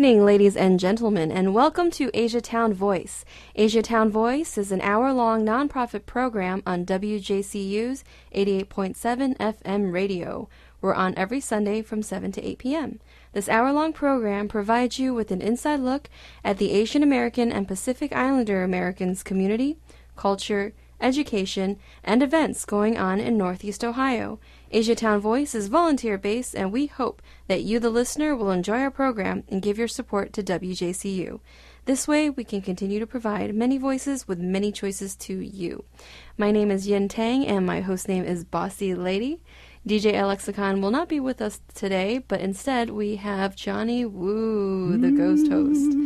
Good evening, ladies and gentlemen, and welcome to Asia Town Voice. Asia Town Voice is an hour long nonprofit program on WJCU's 88.7 FM radio. We're on every Sunday from 7 to 8 p.m. This hour long program provides you with an inside look at the Asian American and Pacific Islander Americans community, culture, education, and events going on in Northeast Ohio. Asiatown Voice is volunteer based, and we hope that you, the listener, will enjoy our program and give your support to WJCU. This way, we can continue to provide many voices with many choices to you. My name is Yin Tang, and my host name is Bossy Lady. DJ Alexicon will not be with us today, but instead we have Johnny Woo, the ghost host.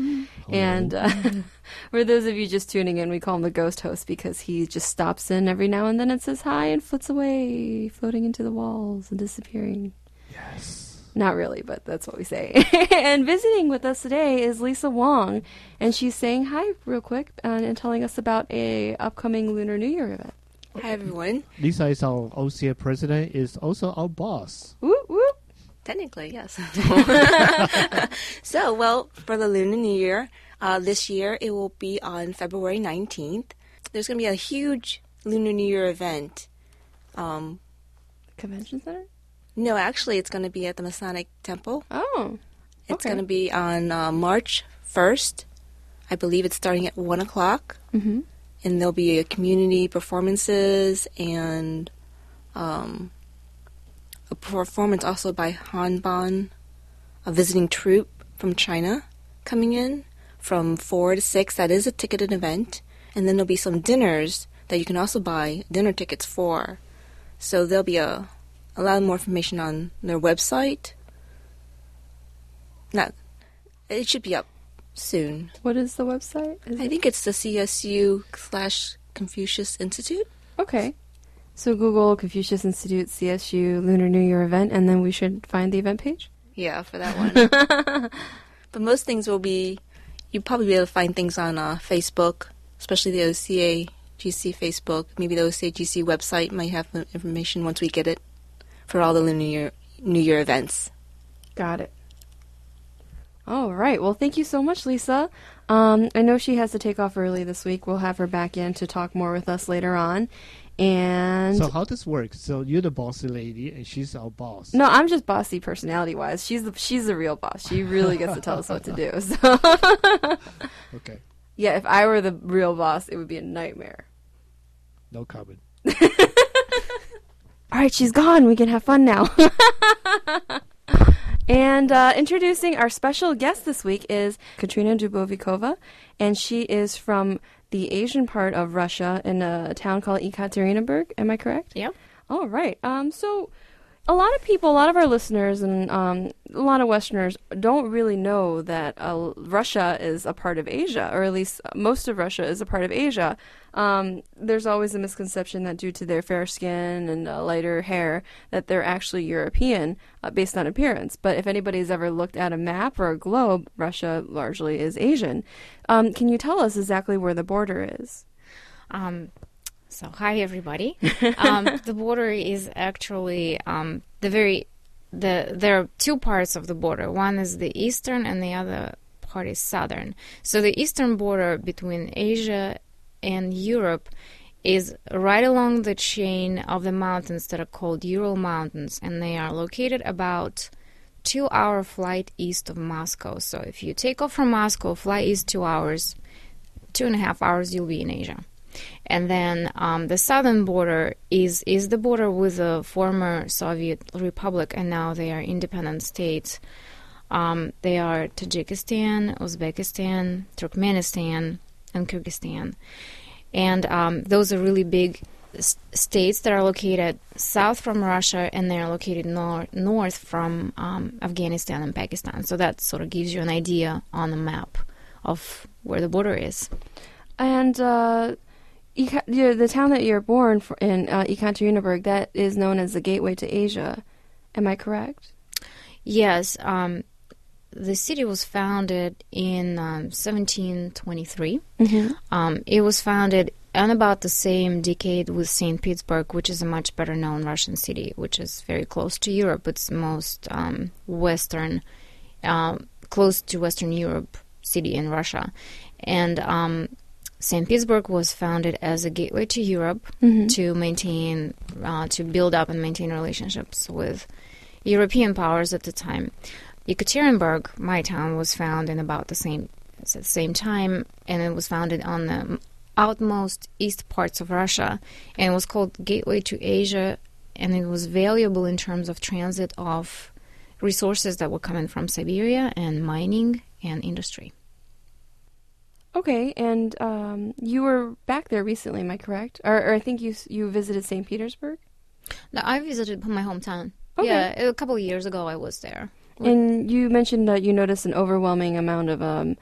And uh, for those of you just tuning in, we call him the ghost host because he just stops in every now and then and says hi and flits away, floating into the walls and disappearing. Yes. Not really, but that's what we say. and visiting with us today is Lisa Wong, and she's saying hi real quick and, and telling us about a upcoming Lunar New Year event. Hi everyone. Lisa is our OCA president, is also our boss. Whoop whoop. Technically, yes. so, well, for the Lunar New Year, uh, this year it will be on February 19th. There's going to be a huge Lunar New Year event. Um, Convention Center? no, actually, it's going to be at the Masonic Temple. Oh. It's okay. going to be on uh, March 1st. I believe it's starting at 1 o'clock. Mm-hmm. And there'll be a community performances and um, a performance also by Hanban, a visiting troupe from China coming in from 4 to 6. That is a ticketed event. And then there'll be some dinners that you can also buy dinner tickets for. So there'll be a, a lot more information on their website. Not, it should be up soon. What is the website? Is I it- think it's the CSU slash Confucius Institute. Okay. So Google Confucius Institute CSU Lunar New Year event, and then we should find the event page. Yeah, for that one. but most things will be, you'll probably be able to find things on uh, Facebook, especially the OCA GC Facebook. Maybe the OCA GC website might have information once we get it for all the Lunar New Year, New Year events. Got it. All right. Well, thank you so much, Lisa. Um, I know she has to take off early this week. We'll have her back in to talk more with us later on. And So how does work? So you're the bossy lady, and she's our boss. no, I'm just bossy personality wise. She's the she's the real boss. She really gets to tell us what to do. So Okay, yeah, if I were the real boss, it would be a nightmare. no comment. All right, she's gone. We can have fun now. and uh, introducing our special guest this week is Katrina Dubovikova, and she is from the Asian part of Russia in a town called Ekaterinburg. Am I correct? Yeah. All right. Um, so a lot of people, a lot of our listeners, and um, a lot of Westerners don't really know that uh, Russia is a part of Asia, or at least most of Russia is a part of Asia. Um, there's always a misconception that due to their fair skin and uh, lighter hair, that they're actually European uh, based on appearance. But if anybody's ever looked at a map or a globe, Russia largely is Asian. Um, can you tell us exactly where the border is? Um, so hi everybody. um, the border is actually um, the very the there are two parts of the border. One is the eastern, and the other part is southern. So the eastern border between Asia and Europe is right along the chain of the mountains that are called Ural Mountains, and they are located about two hour flight east of Moscow. So if you take off from Moscow, fly east two hours, two and a half hours, you'll be in Asia. And then um, the southern border is is the border with the former Soviet Republic, and now they are independent states. Um, they are Tajikistan, Uzbekistan, Turkmenistan, and Kyrgyzstan. And um, those are really big s- states that are located south from Russia, and they are located nor- north from um, Afghanistan and Pakistan. So that sort of gives you an idea on the map of where the border is. And uh, the town that you're born for in uh, Ekaterinburg, that is known as the gateway to Asia. Am I correct? Yes, um, the city was founded in um, 1723. Mm-hmm. Um, it was founded in about the same decade with St. Petersburg, which is a much better known Russian city, which is very close to Europe. It's most um, western. Um, close to Western Europe city in Russia, and um, St. Petersburg was founded as a gateway to Europe Mhm. to maintain, uh, to build up and maintain relationships with European powers at the time. Yekaterinburg, my town, was found in about the same at the same time, and it was founded on the outmost east parts of Russia, and it was called Gateway to Asia, and it was valuable in terms of transit of resources that were coming from Siberia and mining and industry. Okay, and um, you were back there recently, am I correct? Or, or I think you you visited St. Petersburg. Now, I visited my hometown. Okay. Yeah, a couple of years ago I was there. And you mentioned that you noticed an overwhelming amount of um,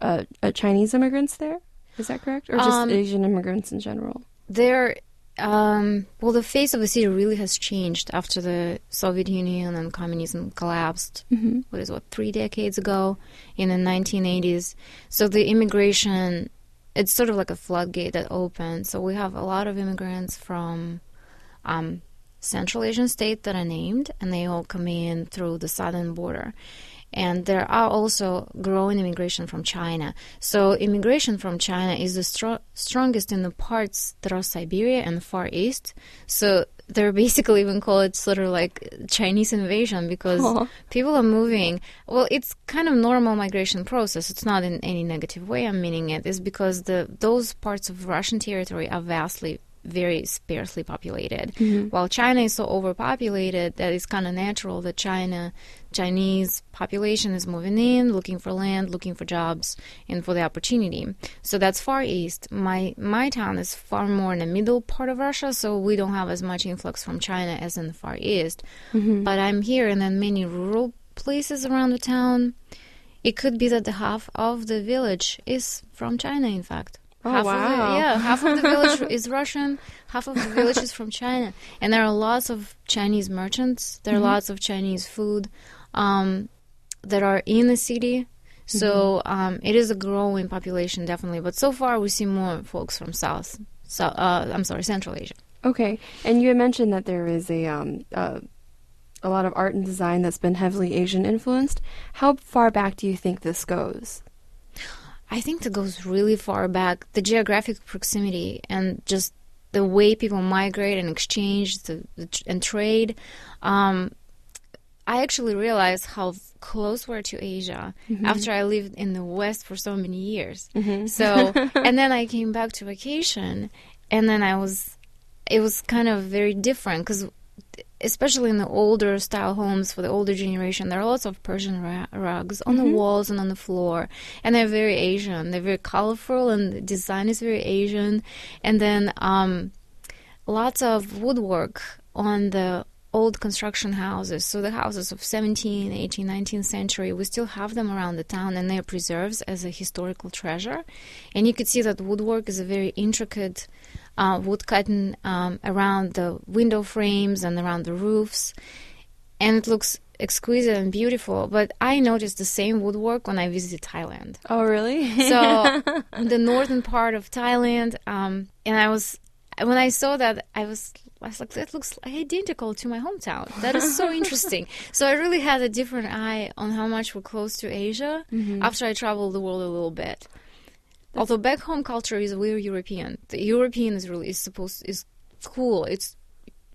uh, uh, Chinese immigrants there. Is that correct, or just Um, Asian immigrants in general? There, um, well, the face of the city really has changed after the Soviet Union and communism collapsed. hmm What is what three decades ago in the 1980s? So the immigration, it's sort of like a floodgate that opened. So we have a lot of immigrants from um, Central Asian states that are named, and they all come in through the southern border. And there are also growing immigration from China. So immigration from China is the stro- strongest in the parts that are Siberia and the Far East. So they're basically even call it sort of like Chinese invasion because Aw. people are moving. Well, it's kind of normal migration process. It's not in any negative way. I'm meaning it is because the those parts of Russian territory are vastly very sparsely populated. Mhm. While China is so overpopulated that it's kind of natural that China Chinese population is moving in, looking for land, looking for jobs, and for the opportunity. So that's far east. My my town is far more in the middle part of Russia, so we don't have as much influx from China as in the far east. Mhm. But I'm here, and then many rural places around the town. It could be that the half of the village is from China. In fact, Oh, half Of wow. the, yeah, half of the village is Russian, half of the village is from China, and there are lots of Chinese merchants. There are Mhm. lots of Chinese food um, that are in the city. So um, it is a growing population, definitely. But so far, we see more folks from South. So uh, I'm sorry, Central Asia. Okay, and you had mentioned that there is a um, uh, a lot of art and design that's been heavily Asian influenced. How far back do you think this goes? I think that goes really far back. The geographic proximity and just the way people migrate and exchange the, the, and trade. Um, I actually realized how close we're to Asia mm-hmm. after I lived in the West for so many years. Mm-hmm. So, and then I came back to vacation, and then I was, it was kind of very different because, especially in the older style homes for the older generation, there are lots of Persian ra- rugs on the mm-hmm. walls and on the floor, and they're very Asian. They're very colorful, and the design is very Asian. And then um, lots of woodwork on the old construction houses. So the houses of 17, 18, 19th century, we still have them around the town and they're preserved as a historical treasure. And you could see that woodwork is a very intricate uh, wood cutting um, around the window frames and around the roofs. And it looks exquisite and beautiful. But I noticed the same woodwork when I visited Thailand. Oh, really? So the northern part of Thailand, um, and I was when I saw that, I was I was like, that looks identical to my hometown. That is so interesting. so I really had a different eye on how much we're close to Asia mm-hmm. after I traveled the world a little bit. Although back home culture is we're European. The European is really is supposed is cool. It's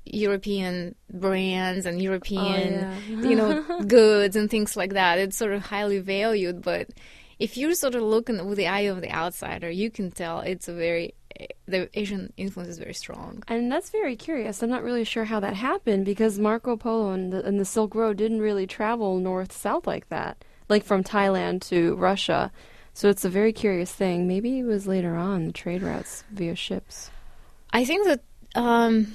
European brands and oh, European yeah. you know goods and things like that. It's sort of highly valued, but if you're sort of looking with the eye of the outsider, you can tell it's a very the Asian influence is very strong. And that's very curious. I'm not really sure how that happened because Marco Polo and the, and the Silk Road didn't really travel north south like that, like from Thailand to Russia. So it's a very curious thing. Maybe it was later on the trade routes via ships. I think that um,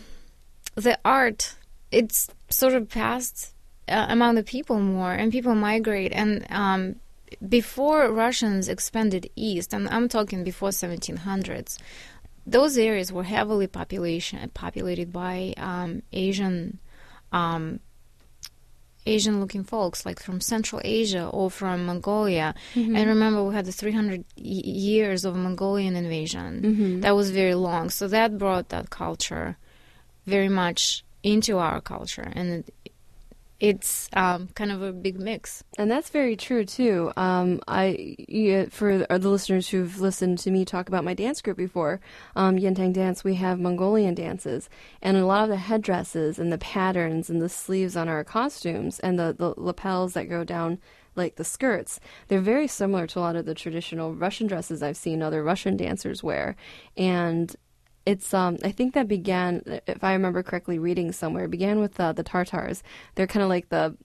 the art it's sort of passed uh, among the people more, and people migrate. And um, before Russians expanded east, and I'm talking before 1700s, those areas were heavily population populated by um, Asian. Um, Asian looking folks, like from Central Asia or from Mongolia. And remember, we had the 300 y- years of Mongolian invasion. That was very long. So that brought that culture very much into our culture. And it, it's um, kind of a big mix. And that's very true too. Um, I you, for the listeners who've listened to me talk about my dance group before, um, Yintang Dance, we have Mongolian dances, and a lot of the headdresses and the patterns and the sleeves on our costumes and the, the lapels that go down like the skirts, they're very similar to a lot of the traditional Russian dresses I've seen other Russian dancers wear, and it's um I think that began if I remember correctly reading somewhere began with uh, the Tartars. They're kind of like the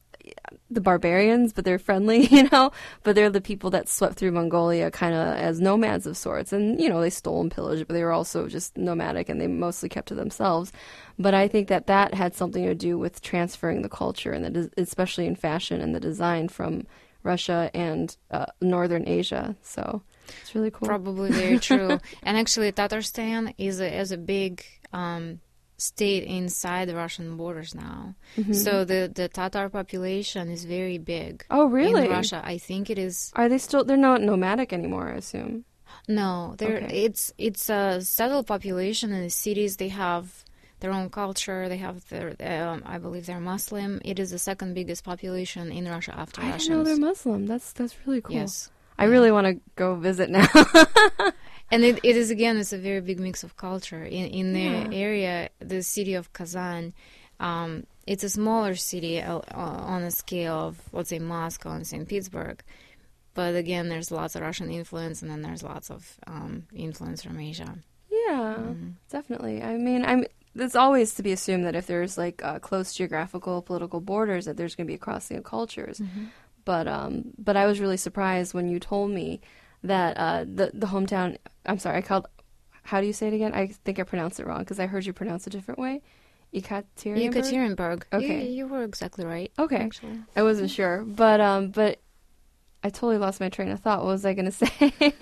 the barbarians, but they're friendly, you know. But they're the people that swept through Mongolia kind of as nomads of sorts, and you know they stole and pillaged, but they were also just nomadic and they mostly kept to themselves. But I think that that had something to do with transferring the culture and the, especially in fashion and the design from Russia and uh, northern Asia. So it's really cool. Probably very true. and actually, Tatarstan is a, is a big um, state inside the Russian borders now. Mm-hmm. So the, the Tatar population is very big. Oh, really? In Russia, I think it is. Are they still? They're not nomadic anymore, I assume. No, they're okay. it's it's a settled population in the cities. They have their own culture. They have their, um, I believe they're Muslim. It is the second biggest population in Russia after I Russians. I know they're Muslim. That's that's really cool. Yes. I really want to go visit now. and it, it is again, it's a very big mix of culture in in the yeah. area, the city of Kazan. Um, it's a smaller city uh, on a scale of let's say Moscow and St. Petersburg, but again, there's lots of Russian influence, and then there's lots of um, influence from Asia. Yeah, mm. definitely. I mean, I'm. It's always to be assumed that if there's like uh, close geographical, political borders, that there's going to be a crossing of cultures. Mm-hmm. But um, but I was really surprised when you told me that uh, the the hometown. I'm sorry, I called. How do you say it again? I think I pronounced it wrong because I heard you pronounce it a different way. Ekaterinburg. Ekaterinburg. Okay, you, you, were exactly right. Okay, actually, I wasn't sure, but um, but I totally lost my train of thought. What was I going to say?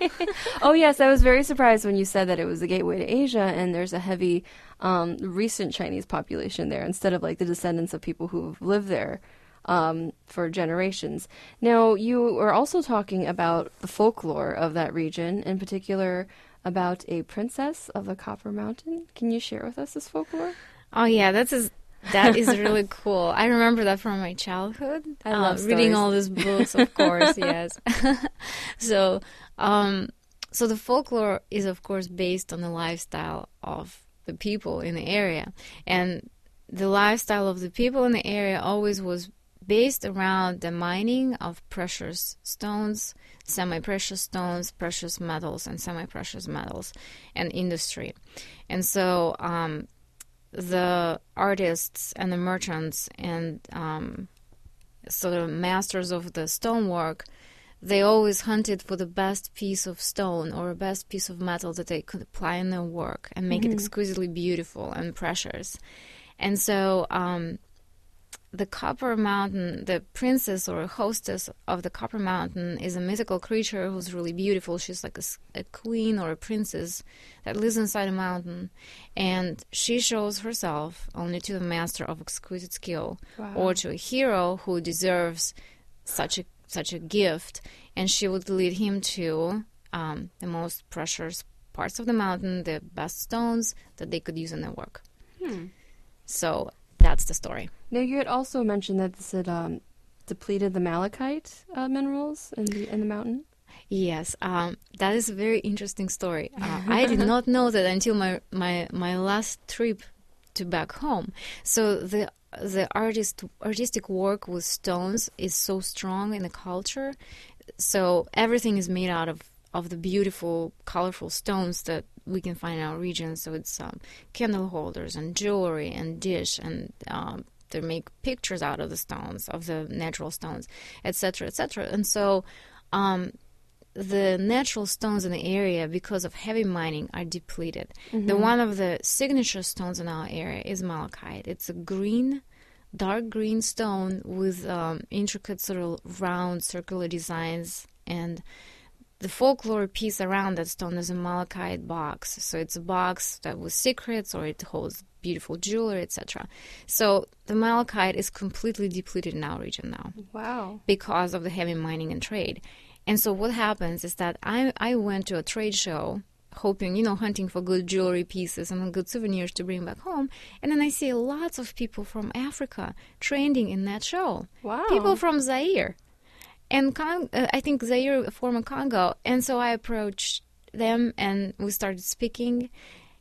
oh yes, I was very surprised when you said that it was the gateway to Asia, and there's a heavy um, recent Chinese population there instead of like the descendants of people who've lived there um, for generations. Now, you were also talking about the folklore of that region, in particular about a princess of the Copper Mountain. Can you share with us this folklore? Oh yeah, that's a, that is really cool. I remember that from my childhood. I love uh, reading all these books, of course. yes. so, um, so the folklore is of course based on the lifestyle of the people in the area, and the lifestyle of the people in the area always was based around the mining of precious stones, semi precious stones, precious metals, and semi precious metals, and industry. And so um, the artists and the merchants and um, sort of masters of the stonework. They always hunted for the best piece of stone or the best piece of metal that they could apply in their work and make mm-hmm. it exquisitely beautiful and precious. And so um, the Copper Mountain, the princess or hostess of the Copper Mountain, is a mythical creature who's really beautiful. She's like a, a, queen or a princess that lives inside a mountain, and she shows herself only to the master of exquisite skill wow. or to a hero who deserves such a such a gift, and she would lead him to um, the most precious parts of the mountain, the best stones that they could use in their work. Hmm. So that's the story. Now, you had also mentioned that this had um, depleted the malachite uh, minerals in the in the mountain. Yes, um, that is a very interesting story. Uh, I did not know that until my, my my last trip to back home. So the the artist artistic work with stones is so strong in the culture. So everything is made out of of the beautiful, colorful stones that we can find in our region. So it's um, candle holders and jewelry and dish and um, they make pictures out of the stones, of the natural stones, etc., etc. And so um, the natural stones in the area, because of heavy mining, are depleted. Mm-hmm. The one of the signature stones in our area is malachite. It's a green, dark green stone with um, intricate sort of round circular designs and the folklore piece around that stone is a malachite box. So it's a box that was secrets or it holds beautiful jewelry, etc. So the malachite is completely depleted in our region now. Wow. Because of the heavy mining and trade. And so what happens is that I, I went to a trade show hoping, you know, hunting for good jewelry pieces and good souvenirs to bring back home. And then I see lots of people from Africa trending in that show. Wow. People from Zaire. And Con- uh, I think Zaire, former Congo. And so I approached them and we started speaking.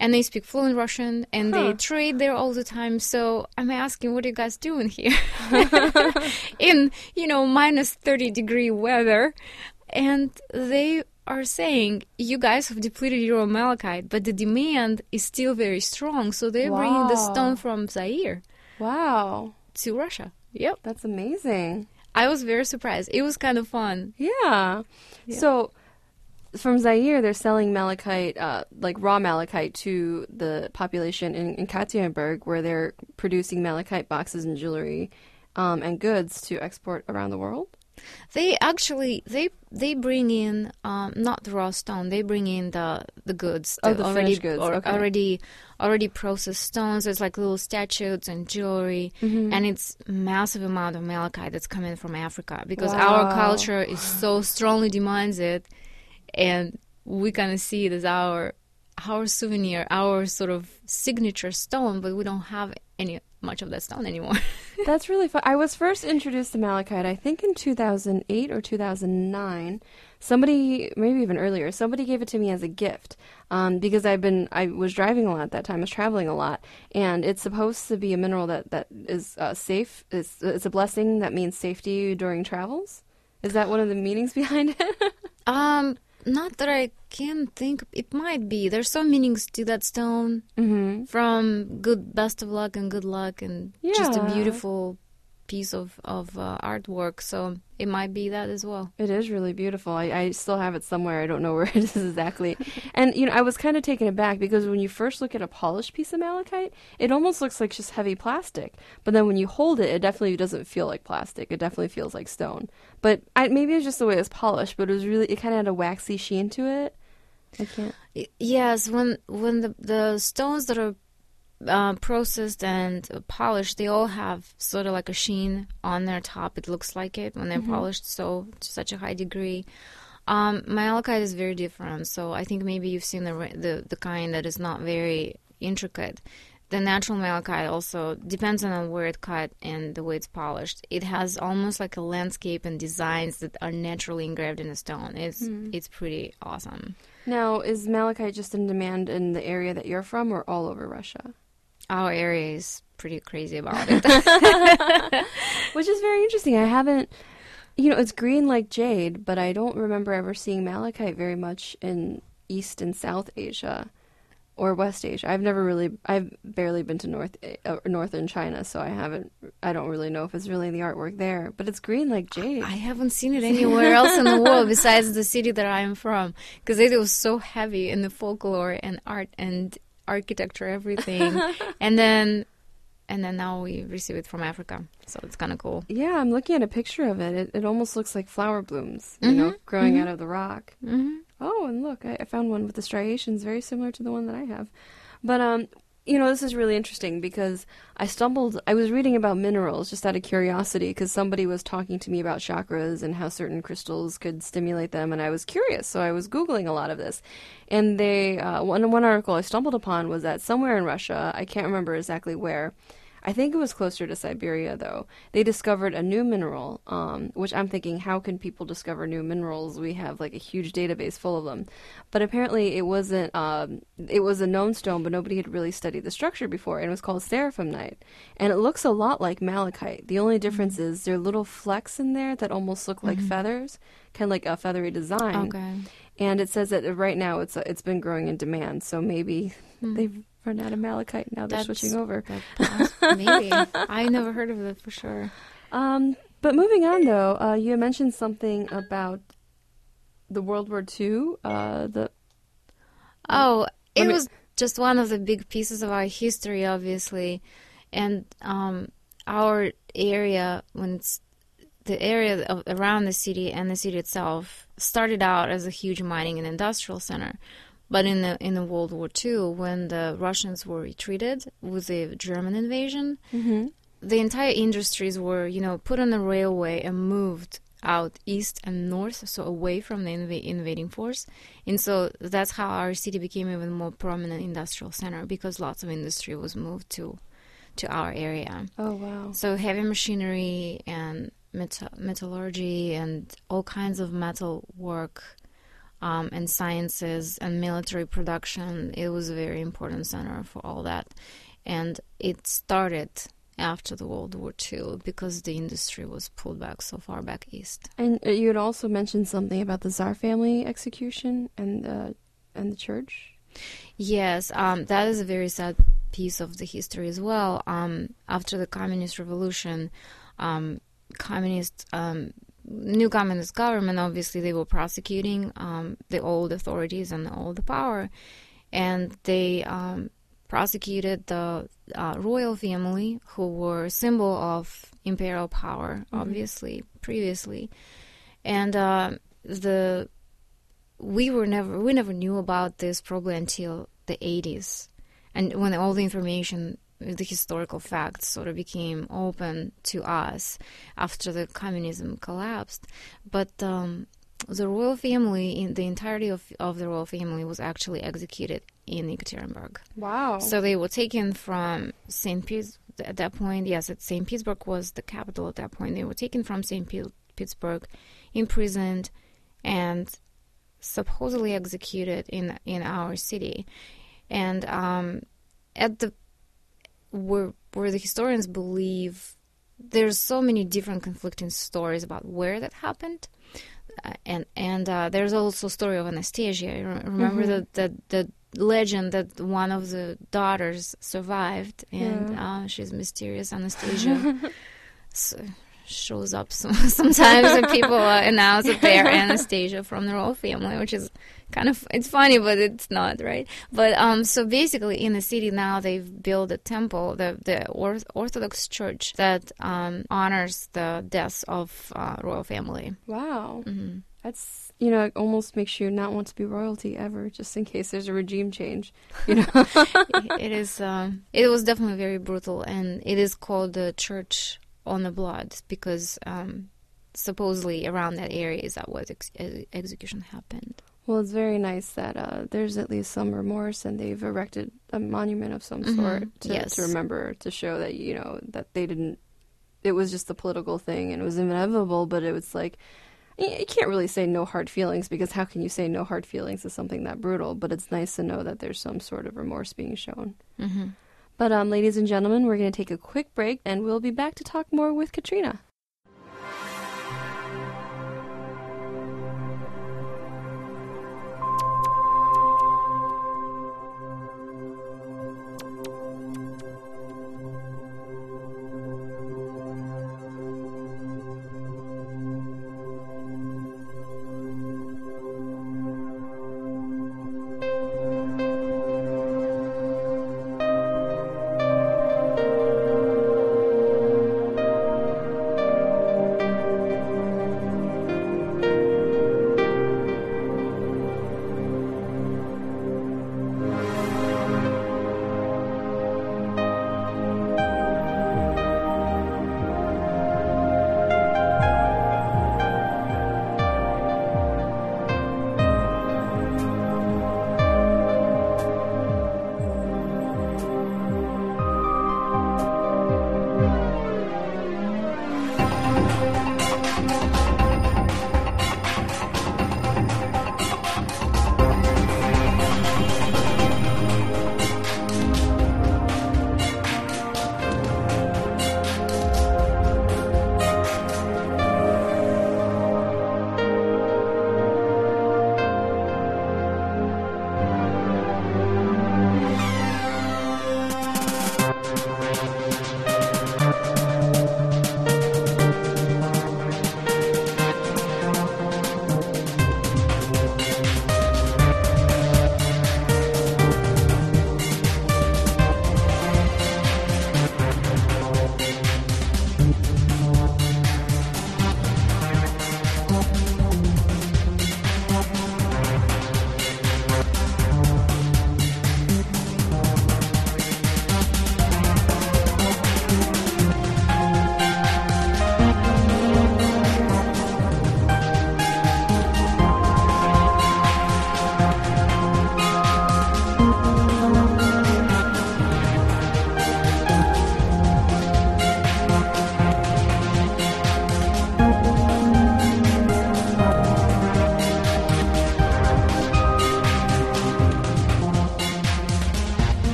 And they speak fluent Russian and they trade there all the time. So I'm asking, what are you guys doing here? in, you know, minus 30 degree weather. And they are saying, you guys have depleted your malachite, but the demand is still very strong. So they're bringing the stone from Zaire Wow. to Russia. Yep. That's amazing. I was very surprised. It was kind of fun. Yeah. Yeah. So from Zaire, they're selling malachite, uh, like raw malachite, to the population in, in where they're producing malachite boxes and jewelry um, and goods to export around the world. They actually they they bring in um, not the raw stone. They bring in the the goods. Oh, the already finished goods, or okay. already already processed stones. There's like little statues and jewelry, Mm-hmm. and it's massive amount of malachite that's coming from Africa because Wow. our culture is so strongly demands it, and we kind of see it as our our souvenir, our sort of signature stone, but we don't have any much of that stone anymore. That's really fun. I was first introduced to malachite, I think in 2008 or 2009. Somebody, maybe even earlier, somebody gave it to me as a gift um, because I've been, I was driving a lot at that time, I was traveling a lot, and it's supposed to be a mineral that that is uh, safe. It's, it's a blessing that means safety during travels. Is that one of the meanings behind it? Um, not that I can think. It might be. There's some meanings to that stone. mm-hmm. From good, best of luck and good luck, and just a beautiful piece of of uh, artwork. So it might be that as well. It is really beautiful. I, I still have it somewhere. I don't know where it is exactly. and, you know, I was kind of taken aback because when you first look at a polished piece of malachite, it almost looks like just heavy plastic. But then when you hold it, it definitely doesn't feel like plastic. It definitely feels like stone. But I, maybe it's just the way it's polished, but it was really, it kind of had a waxy sheen to it. I can't. Yes, when when the the stones that are uh, processed and polished, they all have sort of like a sheen on their top. It looks like it when they're polished so to such a high degree. Um, malachite is very different, so I think maybe you've seen the the the kind that is not very intricate. The natural malachite also depends on where it cut and the way it's polished. It has almost like a landscape and designs that are naturally engraved in the stone. It's it's pretty awesome. Now, is malachite just in demand in the area that you're from or all over Russia? Our area is pretty crazy about it. Which is very interesting. I haven't, you know, it's green like jade, but I don't remember ever seeing malachite very much in East and South Asia or West Asia. I've never really, I've barely been to North uh, Northern China, so I haven't, I don't really know if it's really the artwork there. But it's green like jade. I haven't seen it anywhere else in the world besides the city that I am from because it was so heavy in the folklore and art and architecture, everything. and then, and then now we receive it from Africa, so it's kind of cool. yeah, I'm looking at a picture of it. It, it almost looks like flower blooms, you know, growing out of the rock. hmm Oh, and look, I, I found one with the striations very similar to the one that I have. But um, you know, this is really interesting because I stumbled. I was reading about minerals just out of curiosity because somebody was talking to me about chakras and how certain crystals could stimulate them, and I was curious. So I was googling a lot of this, and they uh, one one article I stumbled upon was that somewhere in Russia, I can't remember exactly where. I think it was closer to Siberia, though. They discovered a new mineral, um, which I'm thinking, how can people discover new minerals? We have like a huge database full of them, but apparently it wasn't. Um, it was a known stone, but nobody had really studied the structure before, and it was called seraphinite, and it looks a lot like malachite. The only difference is there are little flecks in there that almost look like feathers, kind of like a feathery design. Okay. And it says that right now it's it's been growing in demand, so maybe they've run out of malachite now. They're That's- switching over. Maybe. I never heard of it for sure. Um, but moving on, though, uh, you mentioned something about the World War II. Uh, the Oh, it me- was just one of the big pieces of our history, obviously, and um, our area when it's the area of, around the city and the city itself started out as a huge mining and industrial center. But in the in the World War II, when the Russians were retreated with the German invasion, mm-hmm. the entire industries were, you know, put on a railway and moved out east and north, so away from the inv- invading force. And so that's how our city became even more prominent industrial center because lots of industry was moved to to our area. Oh wow. So heavy machinery and metal- metallurgy and all kinds of metal work um, and sciences and military production. It was a very important center for all that, and it started after the World War II because the industry was pulled back so far back east. And uh, you had also mentioned something about the Tsar family execution and uh, and the church. Yes, um, that is a very sad piece of the history as well. Um, after the communist revolution, um, communist um, new communist government obviously they were prosecuting um, the old authorities and all the power, and they um, prosecuted the uh, royal family who were a symbol of imperial power, obviously previously, and uh, the we were never we never knew about this probably until the 80s and when all the information the historical facts sort of became open to us after the communism collapsed but um, the royal family in the entirety of, of the royal family was actually executed in Ekaterinburg Wow. so they were taken from St. Petersburg at that point. Yes, at St. Petersburg was the capital at that point. They were taken from St. Pe- Petersburg, imprisoned, and supposedly executed in in our city. And um, at the where where the historians believe there's so many different conflicting stories about where that happened. Uh, and and uh, there's also a story of Anastasia. Remember the, the the legend that one of the daughters survived, and uh, she's mysterious Anastasia. so, shows up some, sometimes, and people announce that they're Anastasia from the royal family, which is kind of it's funny, but it's not right. But um, so basically, in the city now they've built a temple, the the Orthodox Church that um, honors the deaths of uh, royal family. wow. hmm That's you know, it almost makes you not want to be royalty ever, just in case there's a regime change. You know. it is. Um, it was definitely very brutal, and it is called the Church on the Blood because um, supposedly around that area is that what ex- ex- execution happened. Well, it's very nice that uh, there's at least some remorse, and they've erected a monument of some Mhm, sort to, yes. to remember, to show that you know that they didn't. It was just a political thing, and it was inevitable. But it was like you can't really say no hard feelings because how can you say no hard feelings to something that brutal? But it's nice to know that there's some sort of remorse being shown. hmm But um, ladies and gentlemen, we're going to take a quick break, and we'll be back to talk more with Katrina.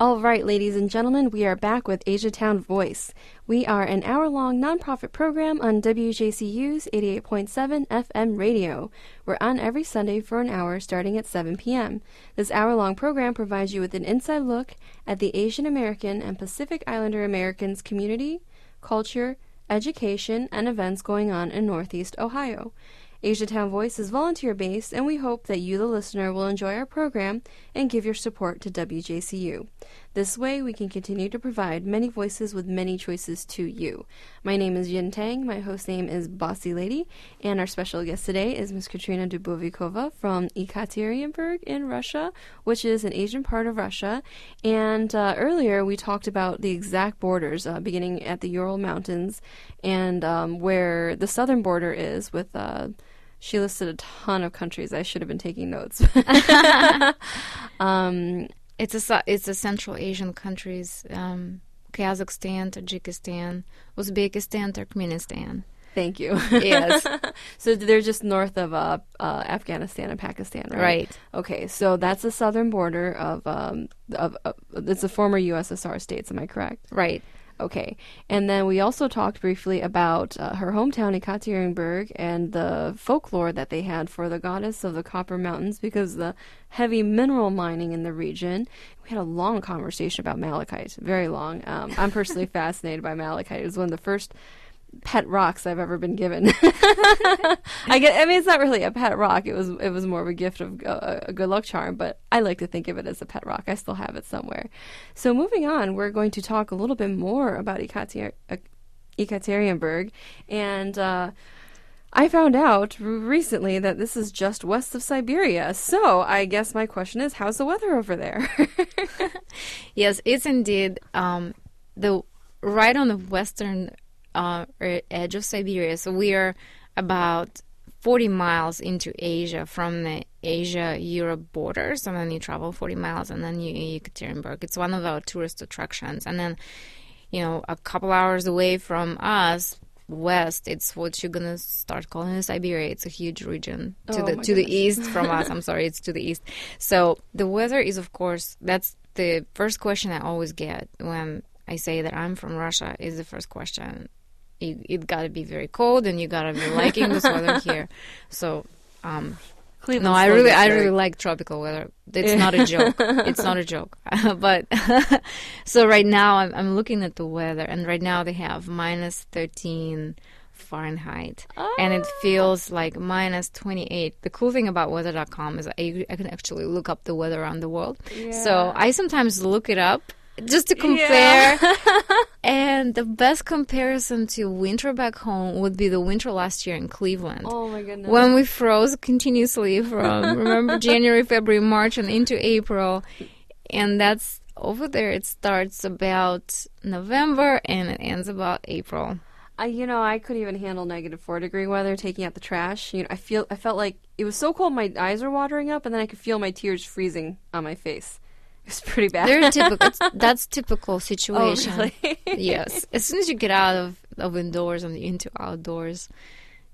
All right, ladies and gentlemen, we are back with Asia Town Voice. We are an hour long nonprofit program on WJCU's 88.7 FM radio. We're on every Sunday for an hour starting at 7 p.m. This hour long program provides you with an inside look at the Asian American and Pacific Islander Americans community, culture, education, and events going on in Northeast Ohio. Asiatown Voice is volunteer based, and we hope that you, the listener, will enjoy our program and give your support to WJCU. This way, we can continue to provide many voices with many choices to you. My name is Yin Tang, my host name is Bossy Lady, and our special guest today is Ms. Katrina Dubovikova from Ekaterinburg in Russia, which is an Asian part of Russia. And uh, earlier, we talked about the exact borders, uh, beginning at the Ural Mountains and um, where the southern border is with. Uh, she listed a ton of countries. I should have been taking notes. um, It's a it's a Central Asian countries: um, Kazakhstan, Tajikistan, Uzbekistan, Turkmenistan. thank you. Yes. so they're just north of uh, uh, Afghanistan and Pakistan, right? Right. Okay, so that's the southern border of um, of, of it's the former USSR states. Am I correct? Right. Okay, and then we also talked briefly about uh, her hometown, Ekaterinburg, and the folklore that they had for the goddess of the Copper Mountains because of the heavy mineral mining in the region. We had a long conversation about malachite, very long. Um, I'm personally fascinated by malachite. It was one of the first pet rocks I've ever been given. I get. I mean, it's not really a pet rock. It was. It was more of a gift of uh, a good luck charm. But I like to think of it as a pet rock. I still have it somewhere. So moving on, we're going to talk a little bit more about uh, Ekaterinburg, and. Uh, I found out recently that this is just west of Siberia. So I guess my question is, how's the weather over there? Yes, it's indeed um, the right on the western uh, e- edge of Siberia. So we are about 40 miles into Asia from the Asia-Europe border. So then you travel 40 miles, and then you Ekaterinburg. It's one of our tourist attractions. And then, you know, a couple hours away from us. West, it's what you're gonna start calling Siberia. It's a huge region to Oh, the to the east from us. I'm sorry, it's to the east. So the weather is, of course, that's the first question I always get when I say that I'm from Russia. Is the first question. It, it got to be very cold, and you got to be liking this weather here. So, um, no, I really, I really like tropical weather. It's not a joke. It's not a joke. but so right now, I'm, I'm looking at the weather, and right now they have minus 13 Fahrenheit, and it feels like minus 28. The cool thing about weather.com is I, I can actually look up the weather around the world. So I sometimes look it up just to compare. and the best comparison to winter back home would be the winter last year in Cleveland Oh my goodness. when we froze continuously from remember January, February, March, and into April, and that's over there. It starts about November and it ends about April. I, you know, I couldn't even handle negative four degree weather. Taking out the trash, you know, I feel, I felt like it was so cold, my eyes were watering up, and then I could feel my tears freezing on my face. It was pretty bad. They're typical. It's, that's typical oh, situation. really? yes. As soon as you get out of, of indoors and into outdoors,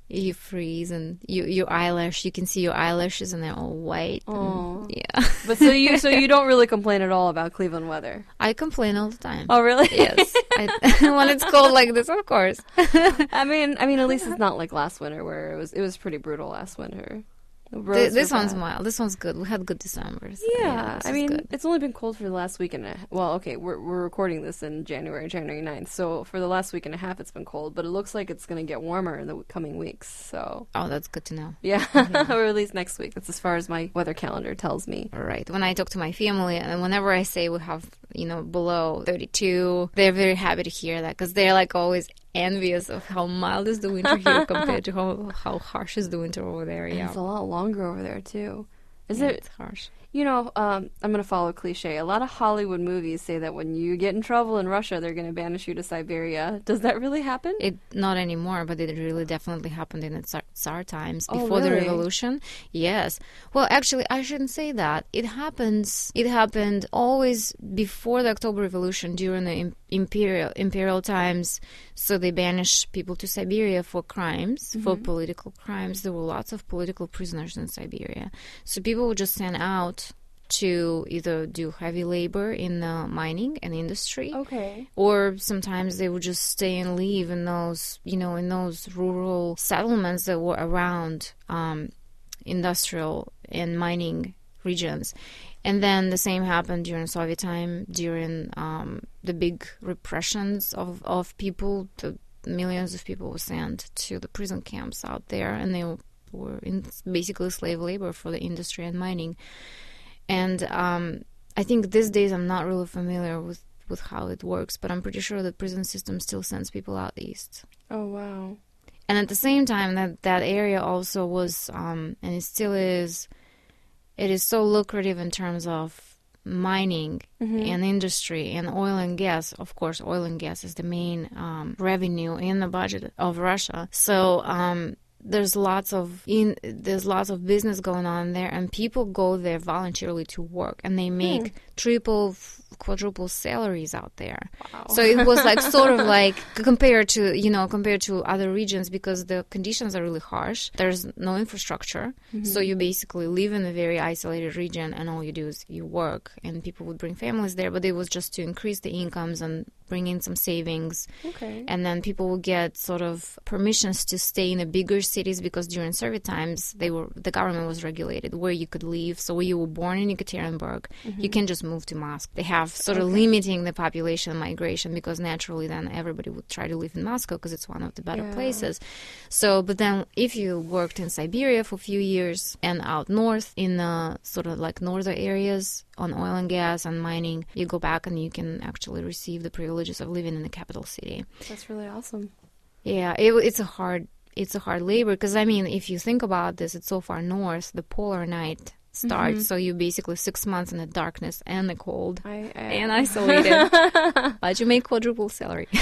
you freeze and you your eyelash. You can see your eyelashes and they're all white. Oh. yeah. but so you, so you don't really complain at all about Cleveland weather. I complain all the time. Oh, really? Yes. I, when it's cold like this, of course. I mean, I mean, at least it's not like last winter where it was, it was pretty brutal last winter. Th- this one's bad. mild. This one's good. We had good Decembers. Yeah, this I mean, good. it's only been cold for the last week and a well, okay, we're we're recording this in January, January 9th. So for the last week and a half it's been cold, but it looks like it's going to get warmer in the coming weeks. So, oh, that's good to know. yeah, mm-hmm. or at least next week. That's as far as my weather calendar tells me. All right. When I talk to my family, and whenever I say we have, you know, below 32, they're very happy to hear that because they're like always envious of how mild is the winter here compared to how how harsh is the winter over there. And It's a lot longer over there too. Is Yeah, it It's harsh. You know, um, I'm going to follow a cliche. A lot of Hollywood movies say that when you get in trouble in Russia, they're going to banish you to Siberia. Does that really happen? It not anymore, but it really definitely happened in the Tsar, Tsar times Oh, before the revolution. Yes. Well, actually, I shouldn't say that. It happens. It happened always before the October Revolution during the imperial imperial times. So they banished people to Siberia for crimes, Mm-hmm. for political crimes. There were lots of political prisoners in Siberia. So people would just send out to either do heavy labor in the mining and industry Okay. or sometimes they would just stay and live in those you know in those rural settlements that were around um, industrial and mining regions and then the same happened during soviet time during um, the big repressions of, of people the millions of people were sent to the prison camps out there and they were in basically slave labor for the industry and mining and um, I think these days I'm not really familiar with, with how it works, but I'm pretty sure the prison system still sends people out east. Oh wow. And at the same time, that that area also was, um, and it still is, it is so lucrative in terms of mining and industry and oil and gas. Of course, oil and gas is the main um, revenue in the budget of Russia. So um, there's lots of in there's lots of business going on there, and people go there voluntarily to work, and they make triple, quadruple salaries out there. So it was like sort of like compared to you know compared to other regions because the conditions are really harsh. There's no infrastructure, mm-hmm. so you basically live in a very isolated region, and all you do is you work. And people would bring families there, but it was just to increase the incomes and bring in some savings Okay. and then people would get sort of permissions to stay in the bigger cities because during Soviet times they were the government was regulated where you could live. So where you were born in Yekaterinburg, mm-hmm. you can just move to Moscow. They have sort of limiting the population migration because naturally then everybody would try to live in Moscow because it's one of the better Yeah. places. So, but then if you worked in Siberia for a few years and out north in the sort of like northern areas on oil and gas and mining, you go back and you can actually receive the privileges of living in the capital city. That's really awesome. Yeah, it, it's a hard it's a hard labor because I mean, if you think about this, it's so far north. The polar night starts, so you basically six months in the darkness and the cold I, I and isolated, but you make quadruple salary.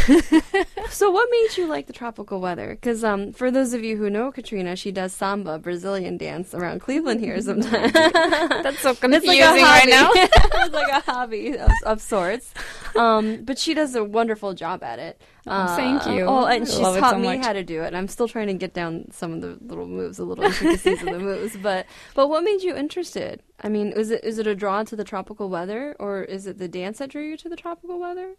So, what made you like the tropical weather? Because um, for those of you who know Katrina, she does samba, Brazilian dance around Cleveland here sometimes. That's so it's confusing like a right now. it's like a hobby of, of sorts. Um, but she does a wonderful job at it. Oh, thank you. Oh, and I she's taught so me how to do it. And I'm still trying to get down some of the little moves, the little intricacies of the moves. But but what made you interested? I mean, is it is it a draw to the tropical weather, or is it the dance that drew you to the tropical weather?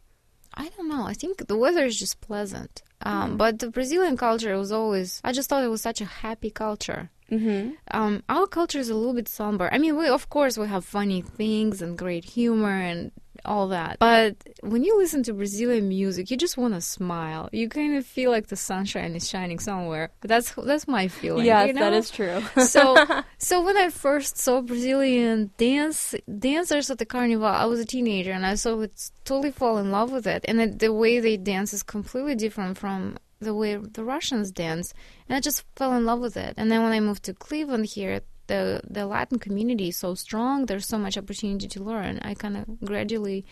I don't know. I think the weather is just pleasant. Um, But the Brazilian culture was always, I just thought it was such a happy culture. Mm-hmm. Um, our culture is a little bit somber. I mean, we, of course, we have funny things and great humor and all that. But when you listen to Brazilian music, you just want to smile. You kind of feel like the sunshine is shining somewhere. That's that's my feeling. Yes, you know? that is true. so so when I first saw Brazilian dance dancers at the carnival, I was a teenager and I saw it totally fall in love with it. And the way they dance is completely different from the way the Russians dance, and I just fell in love with it. And then when I moved to Cleveland here, the the Latin community is so strong. There's so much opportunity to learn. I kind of gradually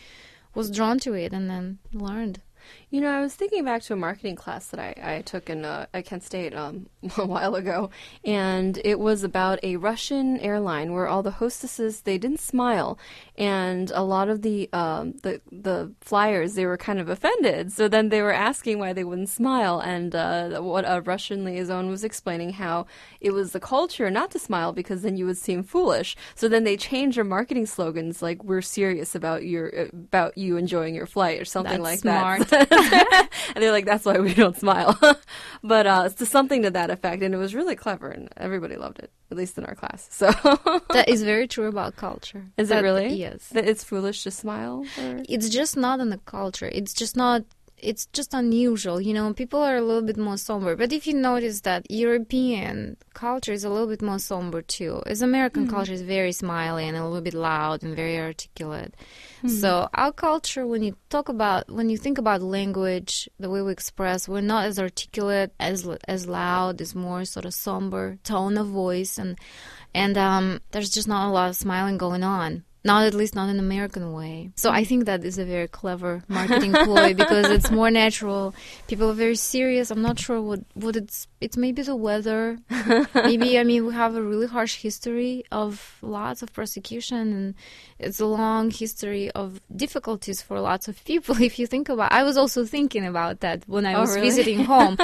was drawn to it and then learned. You know, I was thinking back to a marketing class that I, I took in uh, at Kent State um, a while ago, and it was about a Russian airline where all the hostesses they didn't smile, and a lot of the um, the the flyers they were kind of offended. So then they were asking why they wouldn't smile, and uh, what a Russian liaison was explaining how it was the culture not to smile because then you would seem foolish. So then they changed their marketing slogans like "We're serious about your about you enjoying your flight" or something That's like smart. that. and they're like, that's why we don't smile. but uh, it's something to that effect, and it was really clever, and everybody loved it, at least in our class. So, that is very true about culture. is it really? Yes. that it's foolish to smile. Or? it's just not in the culture. It's just not. It's just unusual, you know. People are a little bit more somber, but if you notice that European culture is a little bit more somber too, as American culture is very smiley and a little bit loud and very articulate. So our culture, when you talk about, when you think about language, the way we express, we're not as articulate, as as loud, is more sort of somber tone of voice, and and um, there's just not a lot of smiling going on. Not at least not in American way. So I think that is a very clever marketing ploy because it's more natural. People are very serious. I'm not sure what what it's. It's maybe the weather. maybe I mean we have a really harsh history of lots of persecution and it's a long history of difficulties for lots of people. If you think about, I was also thinking about that when I Oh, was really? visiting home,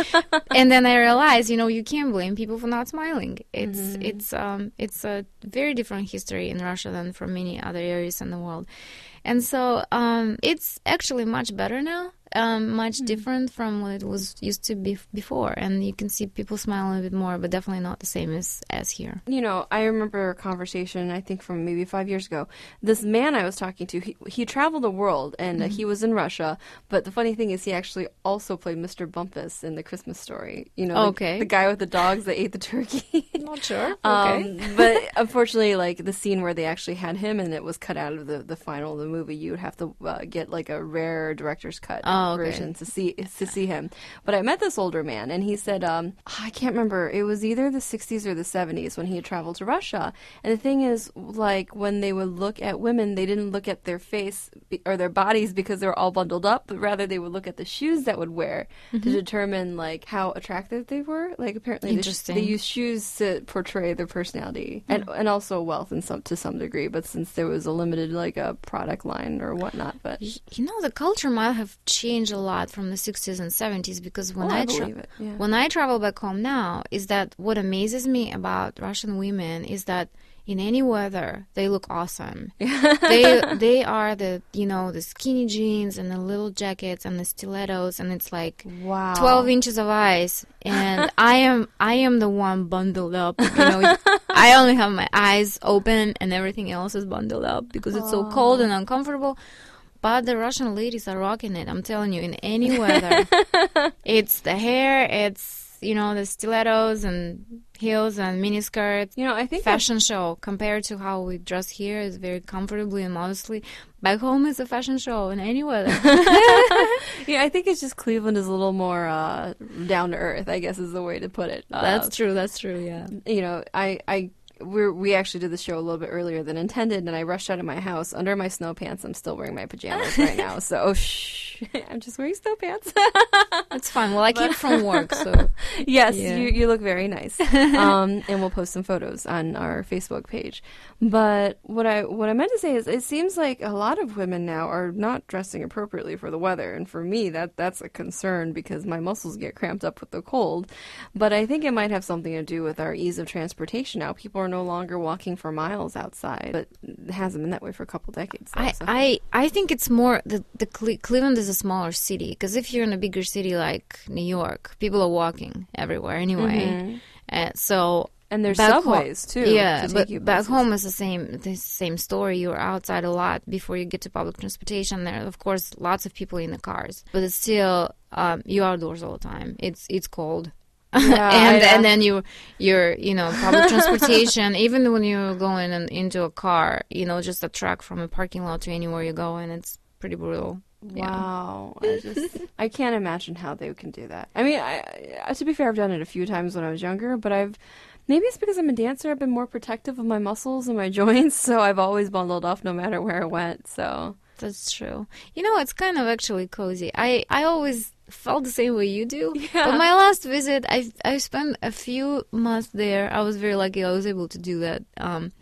and then I realized, you know, you can't blame people for not smiling. It's Mm-hmm. it's um it's a very different history in Russia than from many other areas in the world, and so um it's actually much better now. Um, much Hmm. different from what it was used to be before, and you can see people smile a little bit more, but definitely not the same as as here. You know, I remember a conversation, I think from maybe five years ago. This man I was talking to, he, he traveled the world and uh, he was in Russia. But the funny thing is, he actually also played Mr. Bumpus in the Christmas story. You know, the- Okay. the, guy with the dogs that ate the turkey. Not sure. Um, but unfortunately, like the scene where they actually had him and it was cut out of the, the final of the movie, you would have to uh, get like a rare director's cut Oh, Oh, okay. version to see to see him. But I met this older man and he said, um, ah, I can't remember. It was either the 60s or the 70s when he had traveled to Russia. And the thing is, like when they would look at women, they didn't look at their face or their bodies because they were all bundled up, but rather they would look at the shoes that would wear to mm-hmm. determine like how attractive they were. Like apparently, the sh- Interesting. they use shoes to portray their personality hmm. and and also wealth in some to some degree. But since there was a limited like a product line or whatnot, but You know, the culture might have changed a lot from the 60s and 70s because when Oh, I I, tra- yeah. when I travel back home now, is that what amazes me about Russian women is that in any weather they look awesome. they they are the you know the skinny jeans and the little jackets and the stilettos and it's like wow, 12 inches of ice and i am i am the one bundled up you know. I only have my eyes open and everything else is bundled up because it's so cold and uncomfortable but the russian ladies are rocking it i'm telling you in any weather it's the hair it's you know the stilettos and heels and mini skirts You know, I think that's- fashion show compared to how we dress here is very comfortably and modestly back home is a fashion show in any weather Yeah, I think it's just Cleveland is a little more uh, down to earth. I guess is the way to put it. Uh, that's true that's true yeah you know, I I we we actually did the show a little bit earlier than intended, and I rushed out of my house under my snow pants. I'm still wearing my pajamas right now, so oh, shh, I'm just wearing snow pants. That's fine. Well, I came from work, so yes, Yeah. you you look very nice, um, and we'll post some photos on our Facebook page. But what I what I meant to say is, it seems like a lot of women now are not dressing appropriately for the weather, and for me, that that's a concern because my muscles get cramped up with the cold. But I think it might have something to do with our ease of transportation now. People are no longer walking for miles outside, but it hasn't been that way for a couple decades. though, I, so. I I think it's more the the Cle- Cleveland is a smaller city because if you're in a bigger city like New York, people are walking everywhere anyway. Uh, so and there's back home- subways too. Yeah, to but back home is the same the same story. You're outside a lot before you get to public transportation. There, are, of course, lots of people in the cars, but it's still um, you're outdoors all the time. It's it's cold. Yeah, and yeah. and then you you're you know public transportation even when you're going in, into a car you know just a truck from a parking lot to anywhere you go and it's pretty brutal Yeah. Wow, I just I can't imagine how they can do that. I mean, I, I, to be fair, I've done it a few times when I was younger, but I've maybe it's because I'm a dancer. I've been more protective of my muscles and my joints, so I've always bundled up no matter where I went. So That's true. You know, it's kind of actually cozy. I I always felt the same way you do. Yeah. But my last visit, I I spent a few months there. I was very lucky. I was able to do that. Um,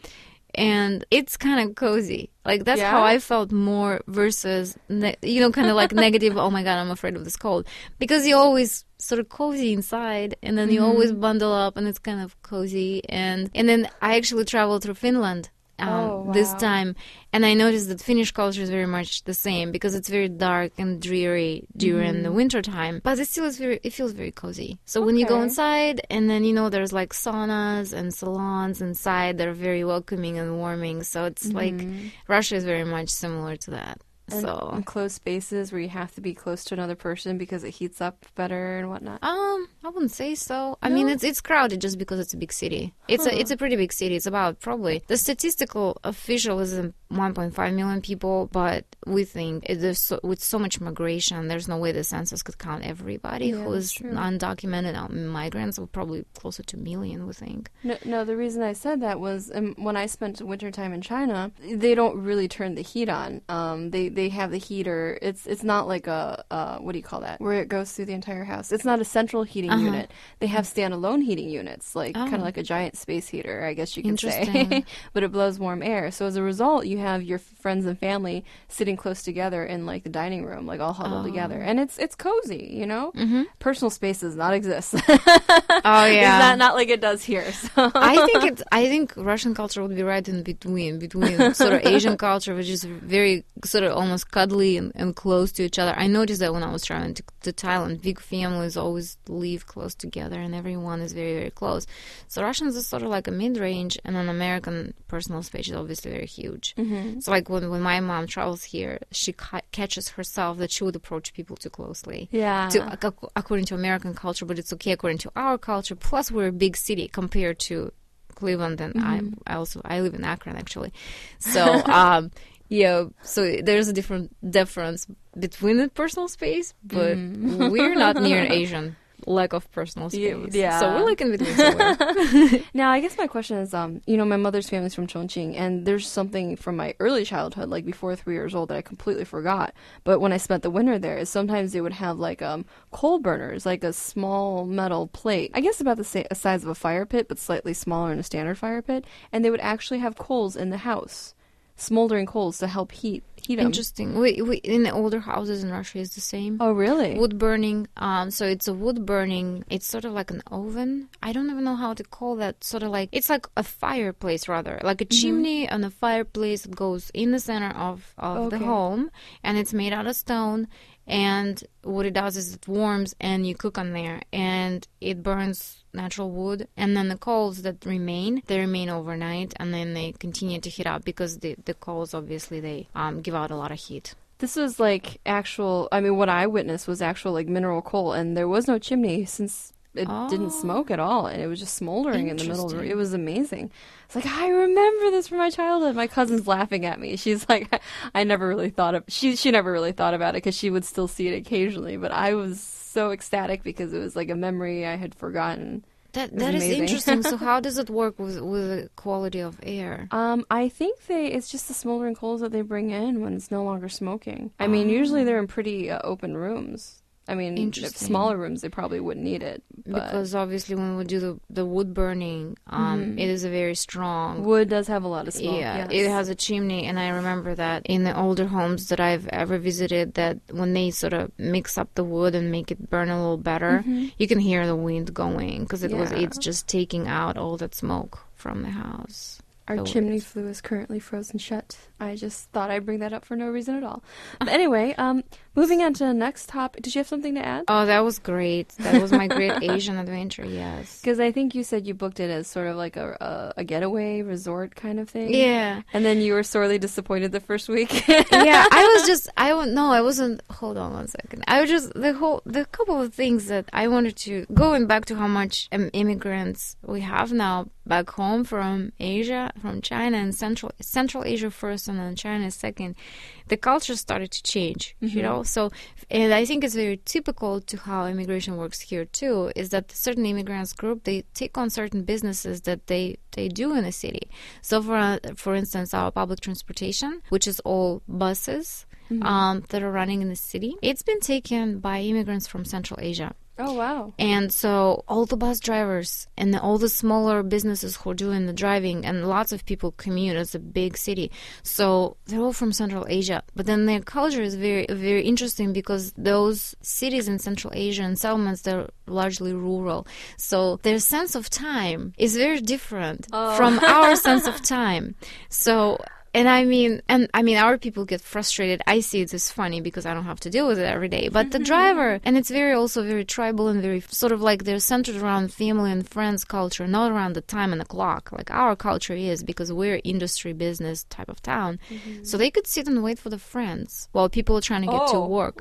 and it's kind of cozy. Like that's Yeah? how I felt more versus ne- you know, kind of like negative. Oh my god, I'm afraid of this cold because you always sort of cozy inside, and then you always Mm-hmm. bundle up, and it's kind of cozy. And and then I actually traveled through Finland um, Oh, this time, and I noticed that Finnish culture is very much the same because it's very dark and dreary during Mm-hmm. the winter time, but it still is very. It feels very cozy. So when you go inside, and then you know there's like saunas and salons inside that are very welcoming and warming. So it's like Mm-hmm. Russia is very much similar to that. And so enclosed spaces where you have to be close to another person because it heats up better and whatnot. Um, I wouldn't say so. I mean, it's it's crowded just because it's a big city. It's a it's a pretty big city. It's about probably the statistical official is um, 1.5 million people, but we think it- there's so, with so much migration, there's no way the census could count everybody Yeah, who is undocumented migrants. We're probably closer to a million, we think. No, no, the reason I said that was um, when I spent winter time in China, they don't really turn the heat on. Um, they they have the heater. It's it's not like a uh, what do you call that? Where it goes through the entire house. It's not a central heating Uh-huh. unit. They have standalone heating units, like kind Oh. of like a giant space heater, I guess you could say. But it blows warm air. So as a result, you have your friends and family sitting close together in like the dining room, like all huddled Oh. together, and it's it's cozy. You know, Mm-hmm. personal space does not exist. Oh It's not not like it does here. So I think it's. I think Russian culture would be right in between, between sort of Asian culture, which is very sort of almost cuddly and, and close to each other. I noticed that when I was traveling to, to Thailand, big families always live close together, and everyone is very, very close. So Russians is sort of like a mid-range, and an American personal space is obviously very huge. Mm-hmm. So like when when my mom travels here, she ca- catches herself that she would approach people too closely yeah. to according to American culture, but it's okay according to our culture. Plus, we're a big city compared to Cleveland, and Mm-hmm. I, I also I live in Akron actually. So, um, yeah, so there's a different difference between the personal space, but Mhm. we're not near an Asian lack of personal space. yeah. so we're like in between. Now, I guess my question is, um, you know, my mother's family's from Chongqing, and there's something from my early childhood, like before three years old, that I completely forgot. But when I spent the winter there, is sometimes they would have like um coal burners, like a small metal plate, I guess about the sa- size of a fire pit, but slightly smaller than a standard fire pit, and they would actually have coals in the house, smoldering coals to help heat heat them. Interesting. We, we in the older houses in Russia is the same. Oh, really? wood burning um so it's a wood burning it's sort of like an oven i don't even know how to call that sort of like it's like a fireplace rather like a Mm-hmm. chimney and a fireplace that goes in the center of of the home and it's made out of stone and what it does is it warms and you cook on there. And it burns natural wood. And then the coals that remain they remain overnight and then they continue to heat up because the the coals obviously they um, give out a lot of heat. This was like actual. I mean, what I witnessed was actual like mineral coal, and there was no chimney since it didn't Oh. smoke at all, and it was just smoldering in the middle. Of the, Interesting. it was amazing. It's like I remember this from my childhood. My cousin's laughing at me. She's like, I, never really thought of she. She never really thought about it because she would still see it occasionally. But I was so ecstatic because it was like a memory I had forgotten. That that is interesting. so how does it work with with the quality of air? Um, I think they it's just the smoldering coals that they bring in when it's no longer smoking. I mean, usually they're in pretty uh, open rooms. I mean, smaller rooms they probably wouldn't need it. But Because obviously, when we do the the wood burning, um, Mhm. it is a very strong. wood does have a lot of smoke. yeah, yes. it has a chimney, and I remember that in the older homes that I've ever visited, that when they sort of mix up the wood and make it burn a little better, Mhm. you can hear the wind going because it was it's just taking out all that smoke from the house. Our So chimney flue is currently frozen shut. I just thought I'd bring that up for no reason at all. But anyway, um, moving on to the next topic. Did you have something to add? Oh, that was great. That was my great Asian adventure. Yes. Because I think you said you booked it as sort of like a, a a getaway resort kind of thing. Yeah. And then you were sorely disappointed the first week. yeah, I was just I don't know I wasn't hold on one second. I was just the whole the couple of things that I wanted to going back to how much um, immigrants we have now back home from Asia, from China and Central Central Asia first and then China second. The culture started to change, you mm-hmm. know. So and I think it's very typical to how immigration works here too is that certain immigrants group they take on certain businesses that they they do in a city. So for uh, for instance, our public transportation, which is all buses mm-hmm. um, that are running in the city, it's been taken by immigrants from Central Asia. Oh wow. And so all the bus drivers and the, all the smaller businesses who are doing the driving and lots of people commute. It's a big city. So they're all from Central Asia. But then their culture is very, very interesting because those cities in Central Asia and settlements, they're largely rural. So their sense of time is very different Oh. from our sense of time. So and I mean, and I mean, our people get frustrated. I see it as funny because I don't have to deal with it every day. But the mm-hmm. driver, and it's very also very tribal and very sort of like they're centered around family and friends culture, not around the time and the clock, like our culture is, because we're industry business type of town. So mm-hmm. they could sit and wait for the friends while people are trying to get to Oh. work.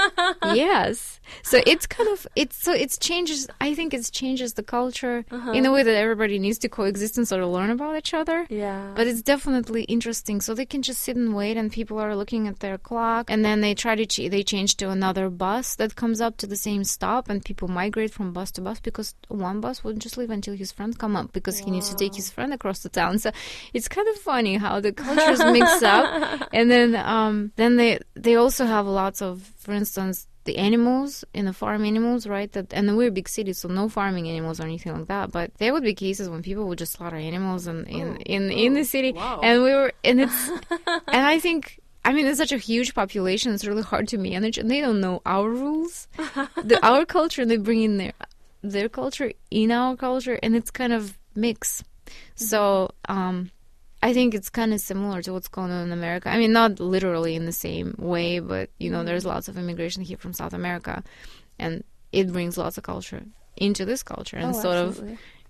yes. So it's kind of it's so it's changes. I think it changes the culture uh-huh. in a way that everybody needs to coexist and sort of learn about each other. Yeah. But it's definitely interesting. So they can just sit and wait, and people are looking at their clock, and then they try to ch- they change to another bus that comes up to the same stop, and people migrate from bus to bus because one bus wouldn't just leave until his friend come up because he needs to take his friend across the town. So it's kind of funny how the cultures mix up, and then um, then they they also have lots of, for instance. The animals in the farm animals, right? That and we're a big city, so no farming animals or anything like that. But there would be cases when people would just slaughter animals in in in, in the city, wow. and we were and it's and I think I mean it's such a huge population. It's really hard to manage, and they don't know our rules, the our culture, and they bring in their their culture in our culture, and it's kind of mix. So um, I think it's kind of similar to what's going on in America. I mean, not literally in the same way, but you know, there's lots of immigration here from South America, and it brings lots of culture into this culture, and oh, sort of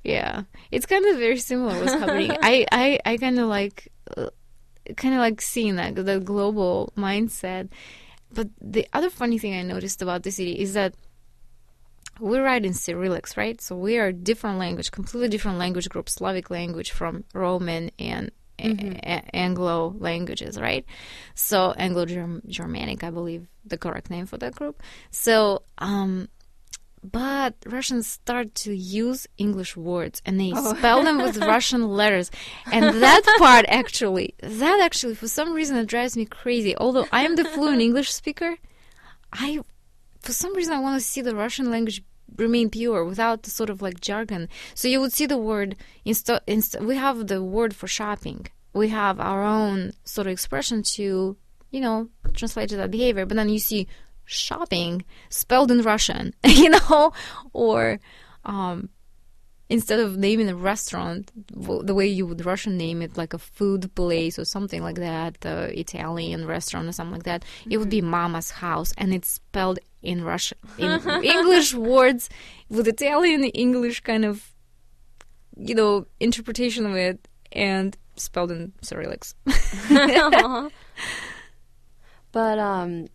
yeah, it's kind of very similar what's happening. I I I kind of like uh, kind of like seeing that the global mindset. But the other funny thing I noticed about the city is that we write in Cyrillics, right? So we are different language, completely different language group, Slavic language from Roman and a- a- Anglo languages, right? So Anglo-Germanic, I believe, the correct name for that group. So, um, but Russians start to use English words and they spell them with Russian letters. And that part actually, that actually, for some reason, it drives me crazy. Although I am the fluent English speaker, I, for some reason, I want to see the Russian language remain pure without the sort of like jargon. So you would see the word, insta, insta, we have the word for shopping. We have our own sort of expression to, you know, translate to that behavior. But then you see shopping spelled in Russian, you know, or um, instead of naming a restaurant the way you would Russian name it, like a food place or something like that, Italian restaurant or something like that, it would be Mama's house, and it's spelled in Russian, in English words with Italian English kind of, you know, interpretation of it, and spelled in Cyrillics. But um,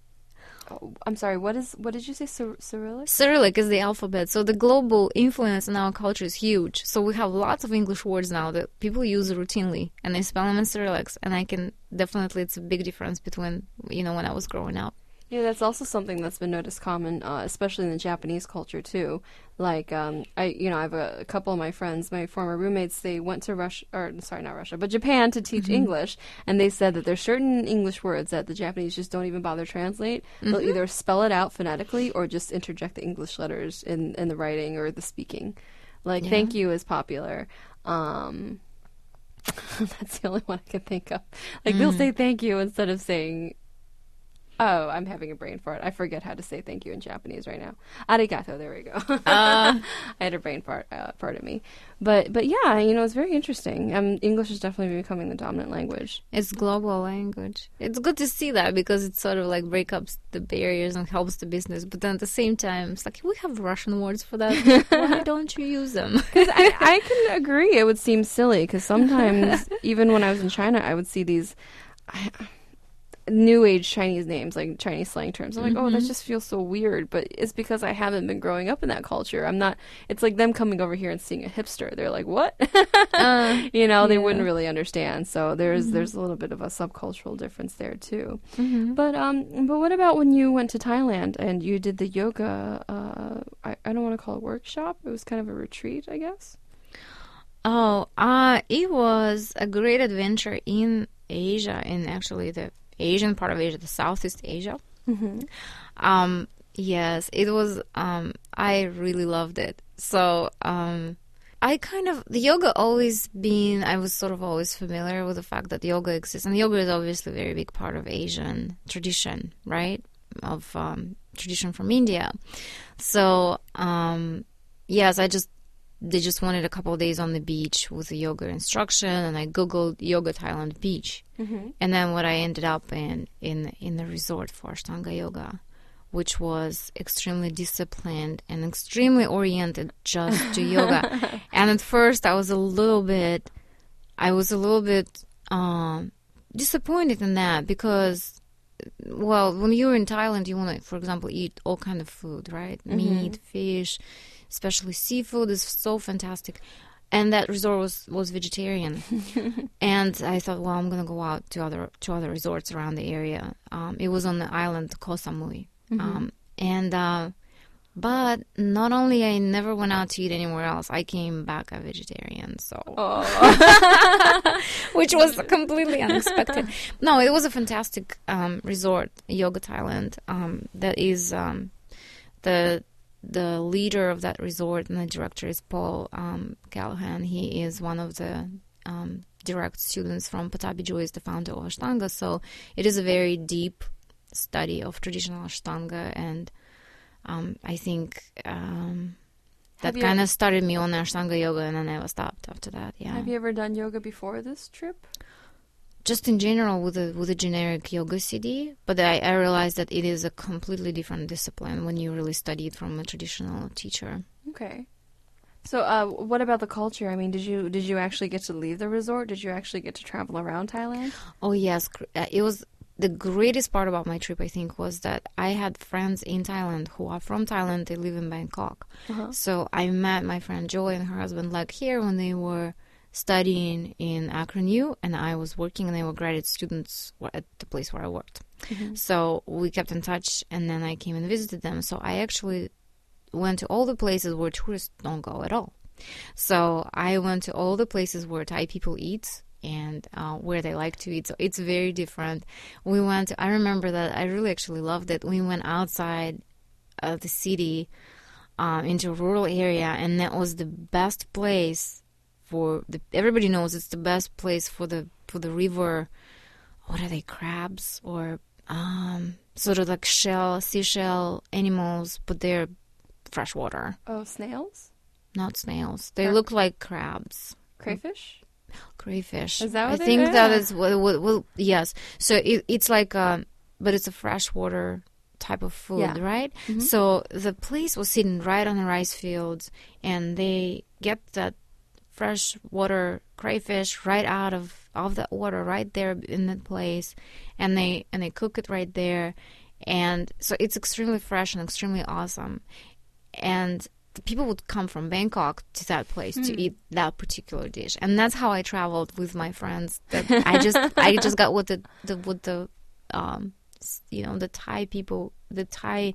oh, I'm sorry. What is what did you say? Cyr- Cyrillic? Cyrillic is the alphabet. So the global influence in our culture is huge. So we have lots of English words now that people use routinely and they spell them in Cyrillics. And I can definitely, it's a big difference between, you know, when I was growing up. Yeah, that's also something that's been noticed common, uh, especially in the Japanese culture too. Like, um, I, you know, I have a, a couple of my friends, my former roommates. They went to Russia, or sorry, not Russia, but Japan to teach English, and they said that there's certain English words that the Japanese just don't even bother translate. They'll either spell it out phonetically or just interject the English letters in in the writing or the speaking. Like, Yeah. thank you is popular. Um, that's the only one I can think of. Like, they'll say thank you instead of saying Oh, I'm having a brain fart. I forget how to say thank you in Japanese right now. Arigato. There we go. I had a brain fart. Uh, pardon me. But but yeah, you know, it's very interesting. Um, English is definitely becoming the dominant language. It's global language. It's good to see that because it sort of like breaks up the barriers and helps the business. But then at the same time, it's like we have Russian words for that. Why don't you use them? I, I can agree. It would seem silly because sometimes, even when I was in China, I would see these I, new age Chinese names, like Chinese slang terms. I'm like, oh, that just feels so weird. But it's because I haven't been growing up in that culture. I'm not. It's like them coming over here and seeing a hipster. They're like, what? Uh, you know, they wouldn't really understand. So there's there's a little bit of a subcultural difference there too. But um, but what about when you went to Thailand and you did the yoga? Uh, I I don't want to call it workshop. It was kind of a retreat, I guess. Oh, uh, it was a great adventure in Asia, and actually the Asian part of Asia, the Southeast Asia. Um, yes, it was. Um, I really loved it. So, um, I kind of the yoga always been. I was sort of always familiar with the fact that yoga exists, and yoga is obviously a very big part of Asian tradition, right? Of um, tradition from India. So, um, yes, I just they just wanted a couple of days on the beach with a yoga instruction, and I googled yoga Thailand beach, Mm-hmm. and then what I ended up in in in the resort for Ashtanga yoga, which was extremely disciplined and extremely oriented just to yoga. And at first, I was a little bit, I was a little bit um, disappointed in that because, well, when you're in Thailand, you want to, for example, eat all kind of food, right? Meat, fish, especially seafood is so fantastic. And that resort was, was vegetarian, and I thought, well, I'm gonna go out to other to other resorts around the area. Um, it was on the island Koh Samui, um, and uh, but not only I never went out to eat anywhere else, I came back a vegetarian. So which was completely unexpected. No, it was a fantastic um, resort, Yoga Thailand. Um, that is um, the the leader of that resort and the director is Paul um, Dallaghan. He is one of the um, direct students from Pattabhi Joy, is the founder of Ashtanga. So it is a very deep study of traditional Ashtanga, and um, I think. Um, that kind of started me on Ashtanga yoga, and I never stopped after that. Yeah, Have you ever done yoga before this trip? Just in general with a with a generic yoga CD, but I, I realized that it is a completely different discipline when you really study it from a traditional teacher. Okay. So, uh, what about the culture? I mean, did you did you actually get to leave the resort? Did you actually get to travel around Thailand? Oh yes, uh, it was the greatest part about my trip. I think was that I had friends in Thailand who are from Thailand. They live in Bangkok, Uh-huh. so I met my friend Joy and her husband like here when they were studying in Akron U, and I was working, and they were graduate students at the place where I worked. So we kept in touch, and then I came and visited them. So I actually went to all the places where tourists don't go at all. So I went to all the places where Thai people eat and uh, where they like to eat. So it's very different. We went. I remember that I really actually loved it. We went outside of the city um, into a rural area, and that was the best place for the. Everybody knows it's the best place for the for the river. What are they? Crabs or um, sort of like shell seashell animals, but they're freshwater, Oh, snails, not snails. They look like crabs. crayfish. crayfish. Is that what I think that yeah. is what, what, well, yes. So it, it's like, um, but it's a freshwater type of food, Yeah. right? Mhm. So the place was sitting right on the rice fields, and they get that fresh water crayfish right out of of that water right there in that place, and they and they cook it right there, and so it's extremely fresh and extremely awesome, and the people would come from Bangkok to that place to eat that particular dish, and that's how I traveled with my friends. That I just I just got with the, the with the um you know the Thai people the Thai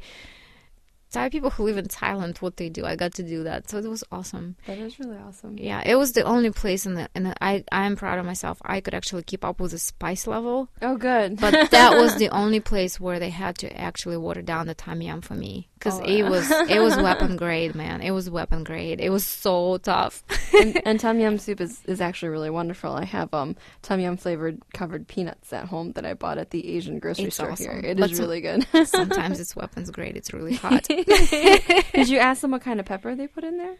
Thai people who live in Thailand what they do. I got to do that, so it was awesome. That is really awesome. Yeah, it was the only place in the in the, I I am proud of myself. I could actually keep up with the spice level, Oh, good. but that was the only place where they had to actually water down the tom yum for me because Oh, it yeah. was it was weapon grade, man. It was weapon grade. It was so tough. and, and tom yum soup is, is actually really wonderful. I have um tom yum flavored covered peanuts at home that I bought at the Asian grocery It's store awesome. here. It But is really good. Sometimes it's weapons grade. It's really hot. Did you ask them what kind of pepper they put in there?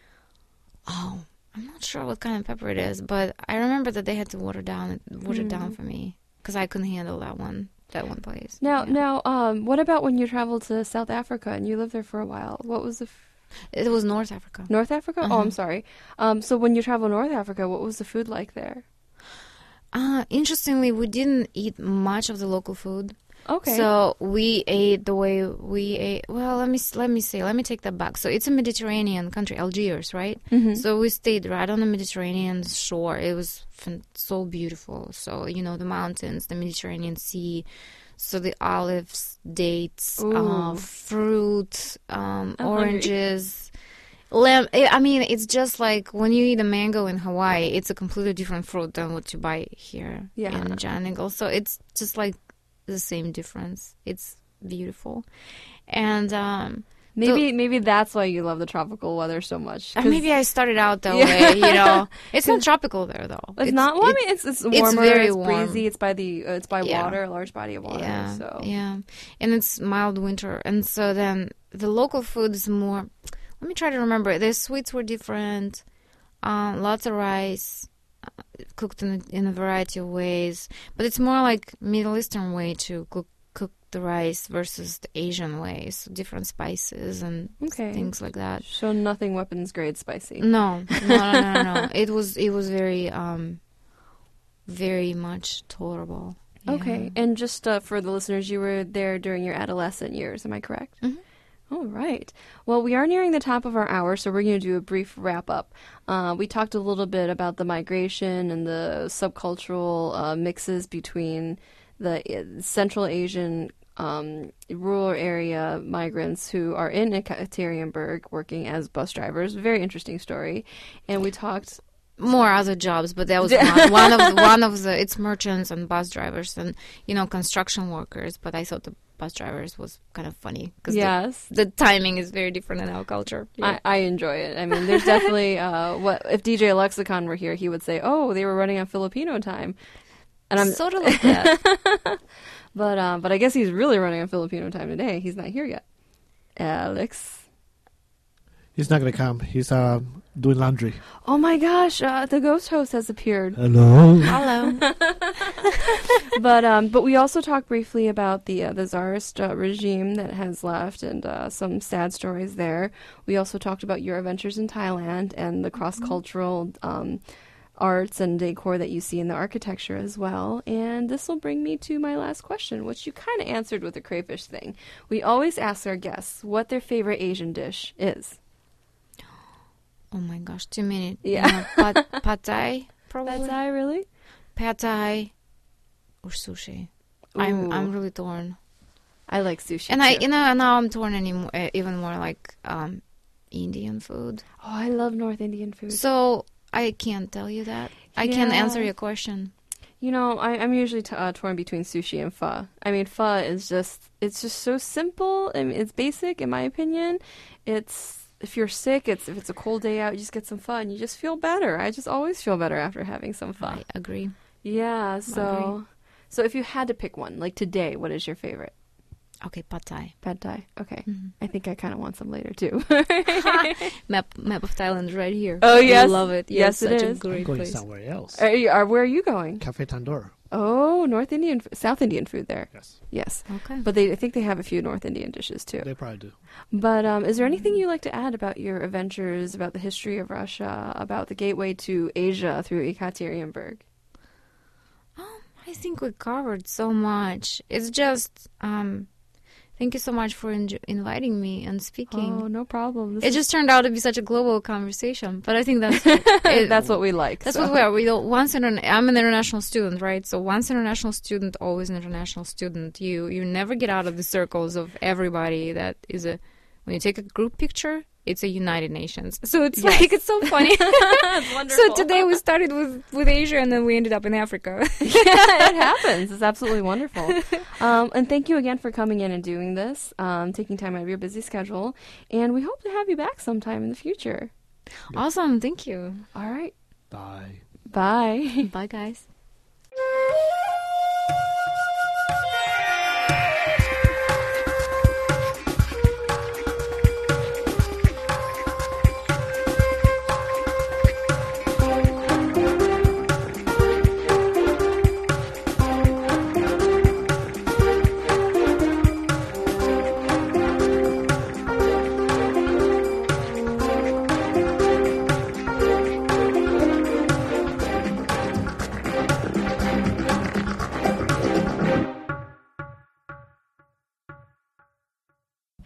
Oh, I'm not sure what kind of pepper it is, but I remember that they had to water down water it down for me because I couldn't handle that one that one place. Now, Yeah. now, um, what about when you traveled to South Africa and you lived there for a while? What was the f- it was North Africa. North Africa? Oh, Uh-huh. I'm sorry. Um, so when you travel North Africa, what was the food like there? Uh, interestingly, we didn't eat much of the local food. Okay. So we ate the way we ate. Well, let me let me say. Let me take that back. So it's a Mediterranean country, Algiers, right? Mhm. So we stayed right on the Mediterranean shore. It was so beautiful. So you know the mountains, the Mediterranean Sea. So the olives, dates, uh, fruit, um, oranges. Lamb. I mean, it's just like when you eat a mango in Hawaii. It's a completely different fruit than what you buy here Yeah. in Giant Eagle. So it's just like the same difference. It's beautiful, and um, maybe maybe that's why you love the tropical weather so much. maybe I started out that Yeah. way. You know, it's not tropical there though. It's, not. Well, I mean, it's it's warmer. It's, very it's warm. breezy. It's by the uh, it's by Yeah. water, a large body of water. yeah, So yeah, and it's mild winter, and so then the local food is more. Let me try to remember. The sweets were different. Uh, lots of rice, uh, cooked in a, in a variety of ways. But it's more like Middle Eastern way to cook cook the rice versus the Asian way. So different spices and Okay. things like that. So nothing weapons grade spicy. No, no, no, no, no, no. It was it was very um very much tolerable. Yeah. Okay, and just uh, for the listeners, you were there during your adolescent years, am I correct? Mhm. All right. Well, we are nearing the top of our hour, so we're going to do a brief wrap up. Uh, we talked a little bit about the migration and the subcultural uh, mixes between the uh, Central Asian um, rural area migrants who are in Ekaterinburg working as bus drivers. Very interesting story. And we talked more other jobs, but that was one, one of the, one of the it's merchants and bus drivers and you know construction workers. But I thought the bus drivers was kind of funny because yes, the, the timing is very different in our culture. I, I enjoy it. I mean, there's definitely uh, what if DJ Lexicon were here, he would say, "Oh, they were running on Filipino time," and I'm sort of like that. but uh, but I guess he's really running on Filipino time today. He's not here yet. Alex. He's not gonna come. He's uh, doing laundry. Oh my gosh, uh, the ghost host has appeared. Hello. Hello. but um, but we also talked briefly about the uh, the czarist uh, regime that has left and uh, some sad stories there. We also talked about your adventures in Thailand and the cross cultural um, arts and decor that you see in the architecture as well. And this will bring me to my last question, which you kind of answered with the crayfish thing. We always ask our guests what their favorite Asian dish is. Oh my gosh, too many. Yeah. Uh, pad, pad thai, probably. Pad Thai, really? Pad thai or sushi. I'm I'm really torn. I like sushi. And I you know now I'm torn anymore, uh, even more like um Indian food. oh, I love North Indian food. So I can't tell you that. I can't answer your question. You know, I, I'm usually t- uh, torn between sushi and pho. I mean, pho is just, it's just so simple. I mean, it's basic, in my opinion. It's, if you're sick, it's if it's a cold day out, you just get some pho. you just feel better. I just always feel better after having some pho. I agree. Yeah, so, so if you had to pick one, like today, what is your favorite? Okay, pad thai. Pad Thai. Okay. Mhm. I think I kind of want some later too. Map map of Thailand right here. Oh, yes, I love it. Yes, Yes, it such is. a great I'm going place. somewhere else. are you, are, where are you going? Cafe Tandoor. Oh, North Indian, South Indian food there. Yes, Yes. Okay. But they, I think they have a few North Indian dishes too. they probably do. But um, is there anything you'd like to add about your adventures, about the history of Russia, about the gateway to Asia through Ekaterinburg? Um, I think we covered so much. It's just um thank you so much for inj- inviting me and speaking. Oh, no problem. This It is- just turned out to be such a global conversation, but I think that's it- that's what we like. That's so. what we are. We don't, once intern- I'm an international student, right? So once international student, always an international student. You you never get out of the circles of everybody. That is a when you take a group picture, it's a United Nations. So it's Yes. like it's so funny. It's so today we started with with Asia, and then we ended up in Africa. yeah, it happens. It's absolutely wonderful. Um, and thank you again for coming in and doing this, um, taking time out of your busy schedule. And we hope to have you back sometime in the future. awesome, thank you. All right. Bye. Bye. Bye, guys.